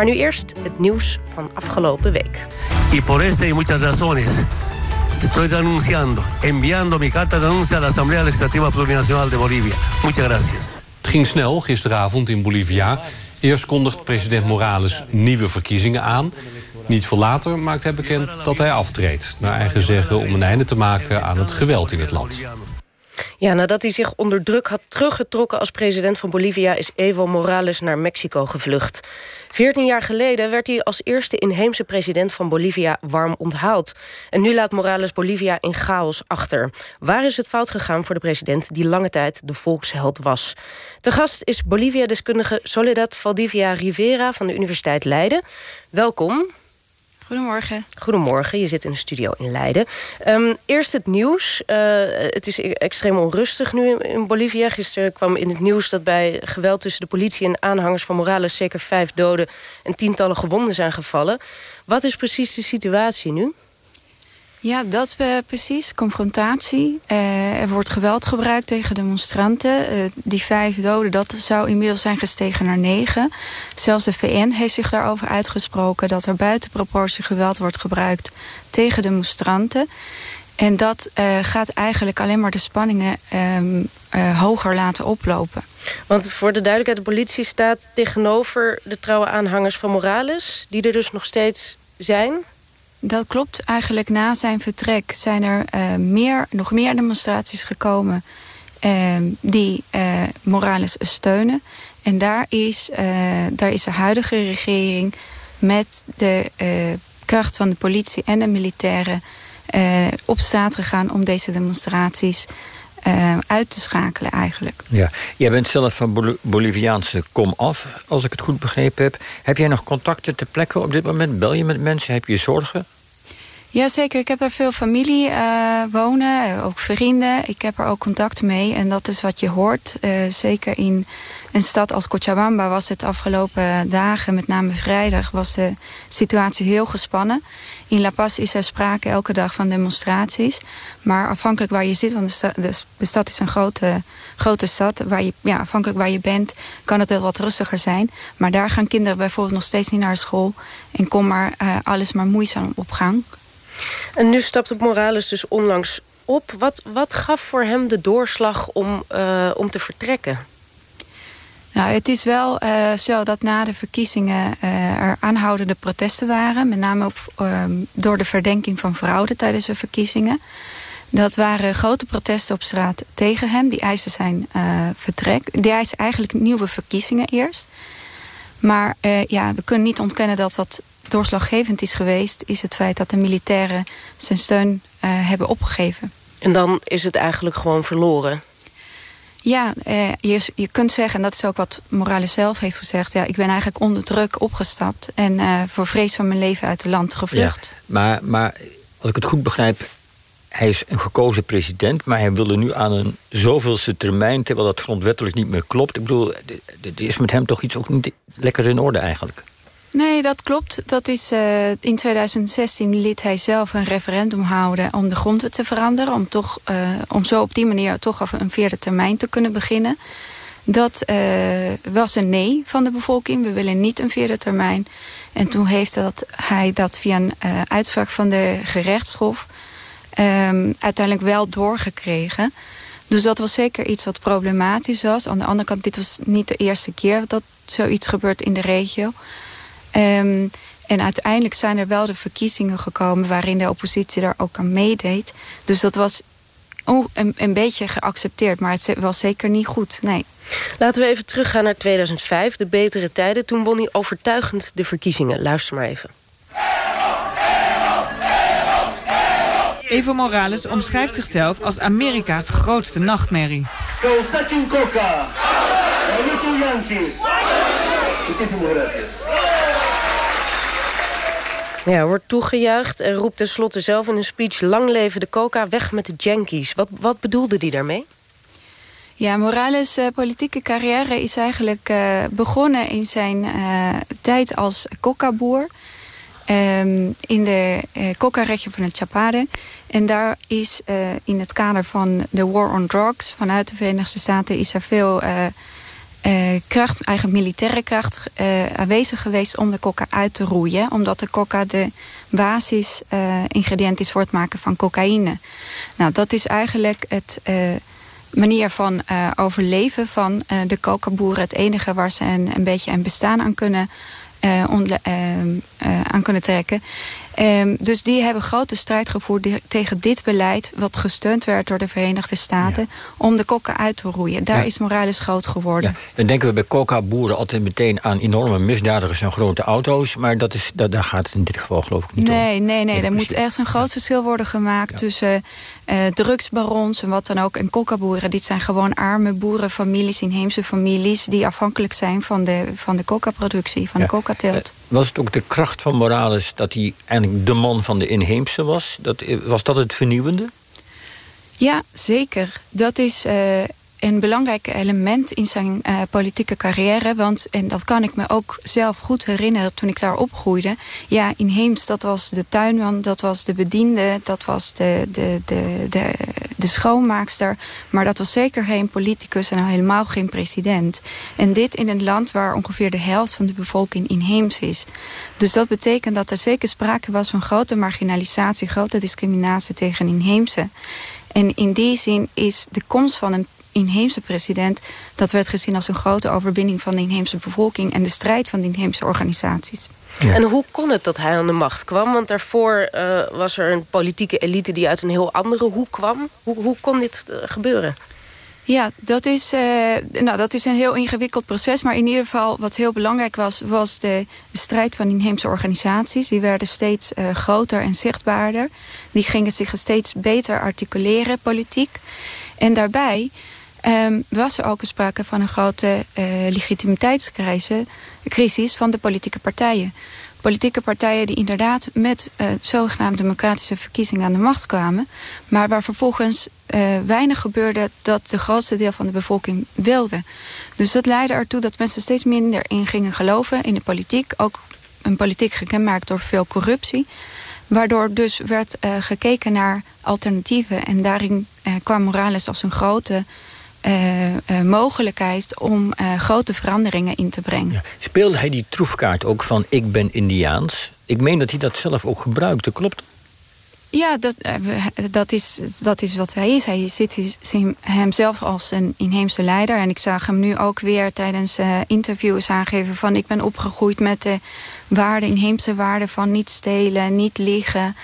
Maar nu eerst het nieuws van afgelopen week. Y por esta y muchas razones estoy renunciando, enviando mi carta de renuncia a la Asamblea Legislativa Plurinacional de Bolivia. Muchas gracias. Het ging snel gisteravond in Bolivia. Eerst kondigt president Morales nieuwe verkiezingen aan. Niet veel later maakt hij bekend dat hij aftreedt. Naar eigen zeggen om een einde te maken aan het geweld in het land. Ja, nadat hij zich onder druk had teruggetrokken als president van Bolivia... is Evo Morales naar Mexico gevlucht. Veertien jaar geleden werd hij als eerste inheemse president van Bolivia warm onthaald. En nu laat Morales Bolivia in chaos achter. Waar is het fout gegaan voor de president die lange tijd de volksheld was? Te gast is Bolivia-deskundige Soledad Valdivia Rivera van de Universiteit Leiden. Welkom. Goedemorgen. Goedemorgen, je zit in de studio in Leiden. Um, eerst het nieuws. Uh, het is e- extreem onrustig nu in Bolivia. Gisteren kwam in het nieuws dat bij geweld tussen de politie en aanhangers van Morales... zeker vijf doden en tientallen gewonden zijn gevallen. Wat is precies de situatie nu? Ja, dat we precies. Confrontatie. Uh, er wordt geweld gebruikt tegen demonstranten. Uh, die vijf doden, dat zou inmiddels zijn gestegen naar negen. Zelfs de VN heeft zich daarover uitgesproken... dat er buiten proportie geweld wordt gebruikt tegen demonstranten. En dat gaat eigenlijk alleen maar de spanningen um, hoger laten oplopen. Want voor de duidelijkheid, de politie staat tegenover de trouwe aanhangers van Morales... die er dus nog steeds zijn... Dat klopt. Eigenlijk na zijn vertrek zijn er uh, meer, nog meer demonstraties gekomen... Uh, die uh, Morales steunen. En daar is, daar is de huidige regering met de kracht van de politie en de militairen... op straat gegaan om deze demonstraties uit te schakelen eigenlijk. Ja, jij bent zelf van Bol Boliviaanse kom af, als ik het goed begrepen heb. Heb jij nog contacten ter plekke op dit moment? Bel je met mensen? Heb je zorgen? Jazeker, ik heb er veel familie uh, wonen, ook vrienden. Ik heb er ook contact mee en dat is wat je hoort. Uh, zeker in een stad als Cochabamba was het afgelopen dagen, met name vrijdag, was de situatie heel gespannen. In La Paz is er sprake elke dag van demonstraties. Maar afhankelijk waar je zit, want de, sta de, de stad is een grote, grote stad. Waar je, ja, afhankelijk waar je bent, kan het wel wat rustiger zijn. Maar daar gaan kinderen bijvoorbeeld nog steeds niet naar school. En kom maar uh, alles maar moeizaam op gang. En nu stapt Morales dus onlangs op. Wat, wat gaf voor hem de doorslag om, uh, om te vertrekken? Nou, het is wel uh, zo dat na de verkiezingen uh, er aanhoudende protesten waren. Met name op, uh, door de verdenking van fraude tijdens de verkiezingen. Dat waren grote protesten op straat tegen hem. Die eisen zijn vertrek. Die eisen eigenlijk nieuwe verkiezingen eerst. Maar ja, we kunnen niet ontkennen dat wat doorslaggevend is geweest... is het feit dat de militairen zijn steun uh, hebben opgegeven. En dan is het eigenlijk gewoon verloren? Ja, uh, je, je kunt zeggen, en dat is ook wat Morales zelf heeft gezegd... ja, ik ben eigenlijk onder druk opgestapt... en uh, voor vrees van mijn leven uit het land gevlucht. Ja, maar, maar als ik het goed begrijp... hij is een gekozen president... maar hij wilde nu aan een zoveelste termijn... terwijl dat grondwettelijk niet meer klopt. Ik bedoel, er is met hem toch iets ook niet lekker in orde eigenlijk. Nee, dat klopt. Dat is, uh, in 2016 liet hij zelf een referendum houden om de grondwet te veranderen. Om, toch, uh, om zo op die manier toch af een vierde termijn te kunnen beginnen. Dat uh, was een nee van de bevolking. We willen niet een vierde termijn. En toen heeft dat, hij dat via een uitspraak van de gerechtshof... Um, uiteindelijk wel doorgekregen. Dus dat was zeker iets wat problematisch was. Aan de andere kant, dit was niet de eerste keer dat zoiets gebeurt in de regio... Um, en uiteindelijk zijn er wel de verkiezingen gekomen... waarin de oppositie daar ook aan meedeed. Dus dat was een, een beetje geaccepteerd, maar het was zeker niet goed, nee. Laten we even teruggaan naar 2005, de betere tijden. Toen won hij overtuigend de verkiezingen. Luister maar even. Evo Morales omschrijft zichzelf als Amerika's grootste nachtmerrie. Coca! Yankees! Muchísimas gracias. Ja, wordt toegejuicht en roept tenslotte zelf in een speech... lang leven de coca, weg met de Yankees. Wat, wat bedoelde die daarmee? Ja, Morales' uh, politieke carrière is eigenlijk uh, begonnen in zijn uh, tijd als coca-boer. Um, in de coca-regio van het Chapare. En daar is in het kader van de war on drugs... vanuit de Verenigde Staten is er veel kracht, eigen militaire kracht aanwezig geweest om de coca uit te roeien. Omdat de coca de basisingrediënt is voor het maken van cocaïne. Nou, dat is eigenlijk het manier van overleven van de coca-boeren. Het enige waar ze een, een beetje een bestaan aan kunnen, aan kunnen trekken. Um, dus die hebben grote strijd gevoerd tegen dit beleid... wat gesteund werd door de Verenigde Staten... om de kokken uit te roeien. Daar is Morales groot geworden. Dan denken we bij coca-boeren altijd meteen aan enorme misdadigers... en grote auto's, maar dat is, dat, daar gaat het in dit geval geloof ik niet nee, om. Nee, nee, nee. Er moet echt een groot verschil worden gemaakt... tussen uh, drugsbarons en wat dan ook... en coca-boeren. Dit zijn gewoon arme boerenfamilies, inheemse families... die afhankelijk zijn van de, van de coca-productie, van de coca-teelt. Uh, was het ook de kracht van Morales dat hij eigenlijk de man van de inheemse was? Dat, was dat het vernieuwende? Ja, zeker. Dat is uh, een belangrijk element in zijn uh, politieke carrière. Want, en dat kan ik me ook zelf goed herinneren toen ik daar opgroeide. Ja, inheems, dat was de tuinman, dat was de bediende... dat was de, de, de, de, de schoonmaakster. Maar dat was zeker geen politicus en helemaal geen president. En dit in een land waar ongeveer de helft van de bevolking inheems is. Dus dat betekent dat er zeker sprake was van grote marginalisatie... grote discriminatie tegen inheemse. En in die zin is de komst van een inheemse president... dat werd gezien als een grote overwinning van de inheemse bevolking... en de strijd van de inheemse organisaties. En hoe kon het dat hij aan de macht kwam? Want daarvoor uh, was er een politieke elite die uit een heel andere hoek kwam. Hoe, hoe kon dit uh, gebeuren? Ja, dat is, uh, nou, dat is een heel ingewikkeld proces. Maar in ieder geval wat heel belangrijk was... was de, de strijd van inheemse organisaties. Die werden steeds uh, groter en zichtbaarder. Die gingen zich steeds beter articuleren, politiek. En daarbij um, was er ook sprake van een grote uh, legitimiteitscrisis van de politieke partijen. Politieke partijen die inderdaad met uh, zogenaamde democratische verkiezingen aan de macht kwamen. Maar waar vervolgens uh, weinig gebeurde dat de grootste deel van de bevolking wilde. Dus dat leidde ertoe dat mensen steeds minder in gingen geloven in de politiek. Ook een politiek gekenmerkt door veel corruptie. Waardoor dus werd gekeken naar alternatieven. En daarin kwam Morales als een grote uh, uh, mogelijkheid om uh, grote veranderingen in te brengen. Ja. Speelde hij die troefkaart ook van ik ben Indiaans? Ik meen dat hij dat zelf ook gebruikte, klopt ja, dat, dat, is, dat is wat hij is. Hij ziet hemzelf als een inheemse leider. En ik zag hem nu ook weer tijdens interviews aangeven van... ik ben opgegroeid met de waarden, inheemse waarden van niet stelen, niet liegen...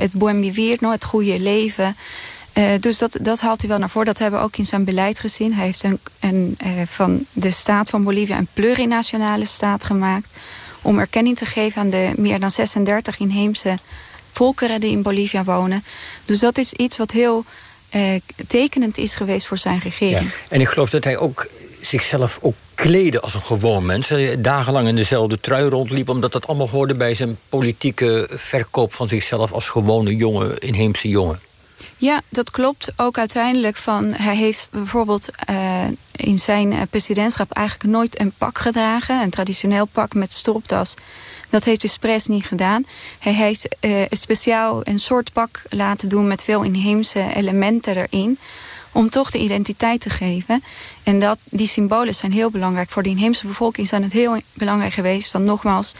Het buen vivir, no, het goede leven... Uh, dus dat, dat haalt hij wel naar voren. Dat hebben we ook in zijn beleid gezien. Hij heeft een, uh, van de staat van Bolivia een plurinationale staat gemaakt... om erkenning te geven aan de meer dan 36 inheemse volkeren die in Bolivia wonen. Dus dat is iets wat heel uh, tekenend is geweest voor zijn regering. Ja. En ik geloof dat hij ook zichzelf ook kleden als een gewoon mens. Dagenlang in dezelfde trui rondliep... omdat dat allemaal hoorde bij zijn politieke verkoop van zichzelf... als gewone jonge, inheemse jongen. Ja, dat klopt. Ook uiteindelijk van... hij heeft bijvoorbeeld uh, in zijn uh, presidentschap eigenlijk nooit een pak gedragen. Een traditioneel pak met stropdas. Dat heeft Express niet gedaan. Hij heeft uh, speciaal een soort pak laten doen met veel inheemse elementen erin om toch de identiteit te geven. En dat, die symbolen zijn heel belangrijk. Voor de inheemse bevolking zijn het heel belangrijk geweest. Want nogmaals,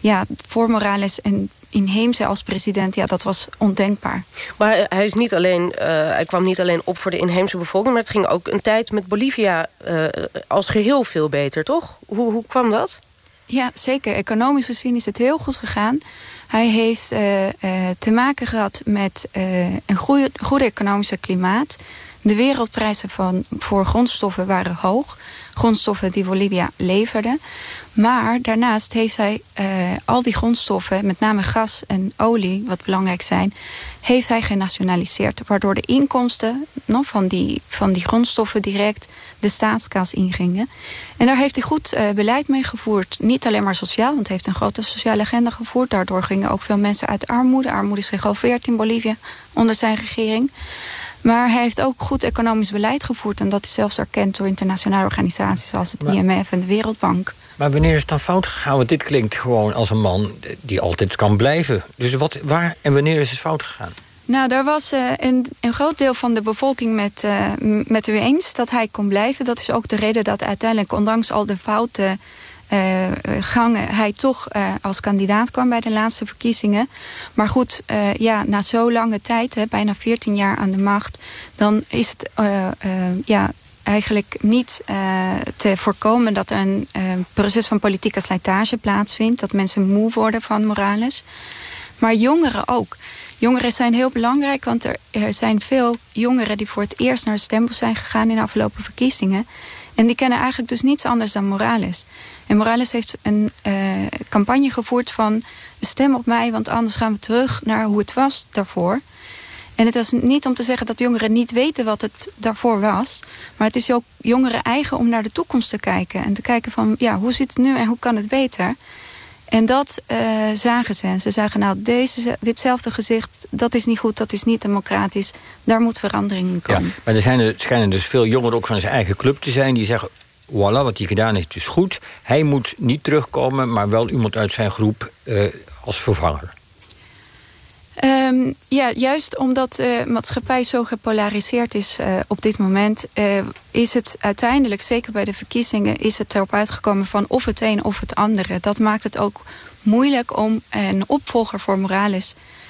ja, voor Morales en inheemse als president, ja, dat was ondenkbaar. Maar hij, is niet alleen, uh, hij kwam niet alleen op voor de inheemse bevolking... maar het ging ook een tijd met Bolivia uh, als geheel veel beter, toch? Hoe, hoe kwam dat? Ja, zeker. Economisch gezien is het heel goed gegaan. Hij heeft uh, uh, te maken gehad met uh, een goede, goede economische klimaat. De wereldprijzen van, voor grondstoffen waren hoog. Grondstoffen die Bolivia leverde. Maar daarnaast heeft hij uh, al die grondstoffen, met name gas en olie, wat belangrijk zijn, heeft hij genationaliseerd. Waardoor de inkomsten no, van, die, van die grondstoffen direct de staatskas ingingen. En daar heeft hij goed uh, beleid mee gevoerd. Niet alleen maar sociaal, want hij heeft een grote sociale agenda gevoerd. Daardoor gingen ook veel mensen uit armoede. Armoede is gehalveerd in Bolivia onder zijn regering. Maar hij heeft ook goed economisch beleid gevoerd. En dat is zelfs erkend door internationale organisaties als het IMF en de Wereldbank. Maar wanneer is het dan fout gegaan? Want dit klinkt gewoon als een man die altijd kan blijven. Dus wat, waar en wanneer is het fout gegaan? Nou, daar was uh, een, een, groot deel van de bevolking met, uh, met u eens dat hij kon blijven. Dat is ook de reden dat uiteindelijk, ondanks al de fouten gangen... hij toch als kandidaat kwam bij de laatste verkiezingen. Maar goed, ja, na zo lange tijd, hè, bijna 14 jaar aan de macht... dan is het ja, eigenlijk niet te voorkomen dat er een proces van politieke slijtage plaatsvindt. Dat mensen moe worden van Morales. Maar jongeren ook. Jongeren zijn heel belangrijk, want er, er, zijn veel jongeren... die voor het eerst naar de stembus zijn gegaan in de afgelopen verkiezingen. En die kennen eigenlijk dus niets anders dan Morales. En Morales heeft een uh, campagne gevoerd van... stem op mij, want anders gaan we terug naar hoe het was daarvoor. En het is niet om te zeggen dat jongeren niet weten wat het daarvoor was. Maar het is ook jongeren eigen om naar de toekomst te kijken. En te kijken van, ja, hoe zit het nu en hoe kan het beter? En dat uh, zagen ze. Ze zagen, nou, deze, ditzelfde gezicht, dat is niet goed, dat is niet democratisch. Daar moet verandering in komen. Ja, maar er zijn er, schijnen dus veel jongeren ook van zijn eigen club te zijn... die zeggen, voilà, wat hij gedaan heeft is goed. Hij moet niet terugkomen, maar wel iemand uit zijn groep uh, als vervanger. Um, ja, juist omdat de uh, maatschappij zo gepolariseerd is uh, op dit moment... Is het uiteindelijk, zeker bij de verkiezingen... is het erop uitgekomen van of het een of het andere. Dat maakt het ook moeilijk om een opvolger voor Morales ehm,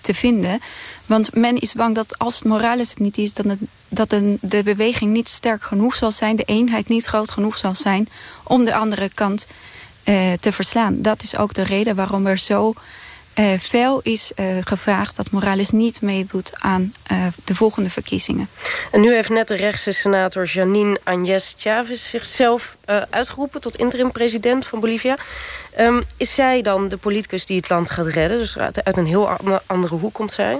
te vinden. Want men is bang dat als Morales het niet is... dat, het, dat de beweging niet sterk genoeg zal zijn... de eenheid niet groot genoeg zal zijn... om de andere kant te verslaan. Dat is ook de reden waarom er zo uh, is uh, gevraagd dat Morales niet meedoet aan uh, de volgende verkiezingen. En nu heeft net de rechtse senator Janine Agnes Chavez zichzelf uitgeroepen tot interim-president van Bolivia. Um, is zij dan de politicus die het land gaat redden? Dus uit, uit een heel andere hoek komt zij?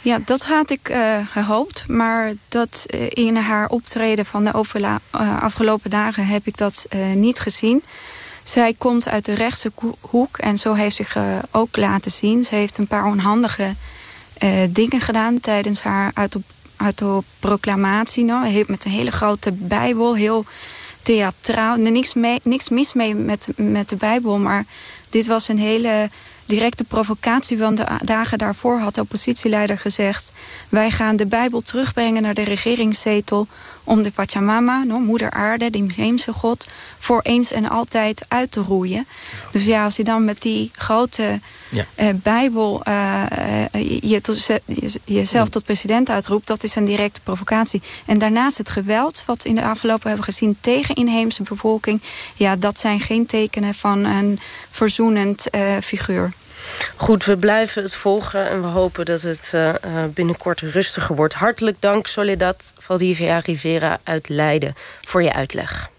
Ja, dat had ik gehoopt. Maar dat in haar optreden van de afgelopen dagen heb ik dat niet gezien. Zij komt uit de rechtse hoek en zo heeft zich uh, ook laten zien. Ze heeft een paar onhandige uh, dingen gedaan tijdens haar autoproclamatie. No? Met een hele grote bijbel, heel theatraal. Niks, niks mis mee met, met de bijbel, maar dit was een hele directe provocatie. Want de dagen daarvoor had de oppositieleider gezegd... wij gaan de bijbel terugbrengen naar de regeringszetel om de Pachamama, no, moeder aarde, de inheemse god... voor eens en altijd uit te roeien. Dus ja, als je dan met die grote ja. uh, Bijbel uh, je tot, jezelf tot president uitroept... dat is een directe provocatie. En daarnaast het geweld wat in de afgelopen hebben gezien... tegen inheemse bevolking... ja, dat zijn geen tekenen van een verzoenend figuur. Goed, we blijven het volgen en we hopen dat het uh, binnenkort rustiger wordt. Hartelijk dank Soledad Valdivia Rivera uit Leiden voor je uitleg.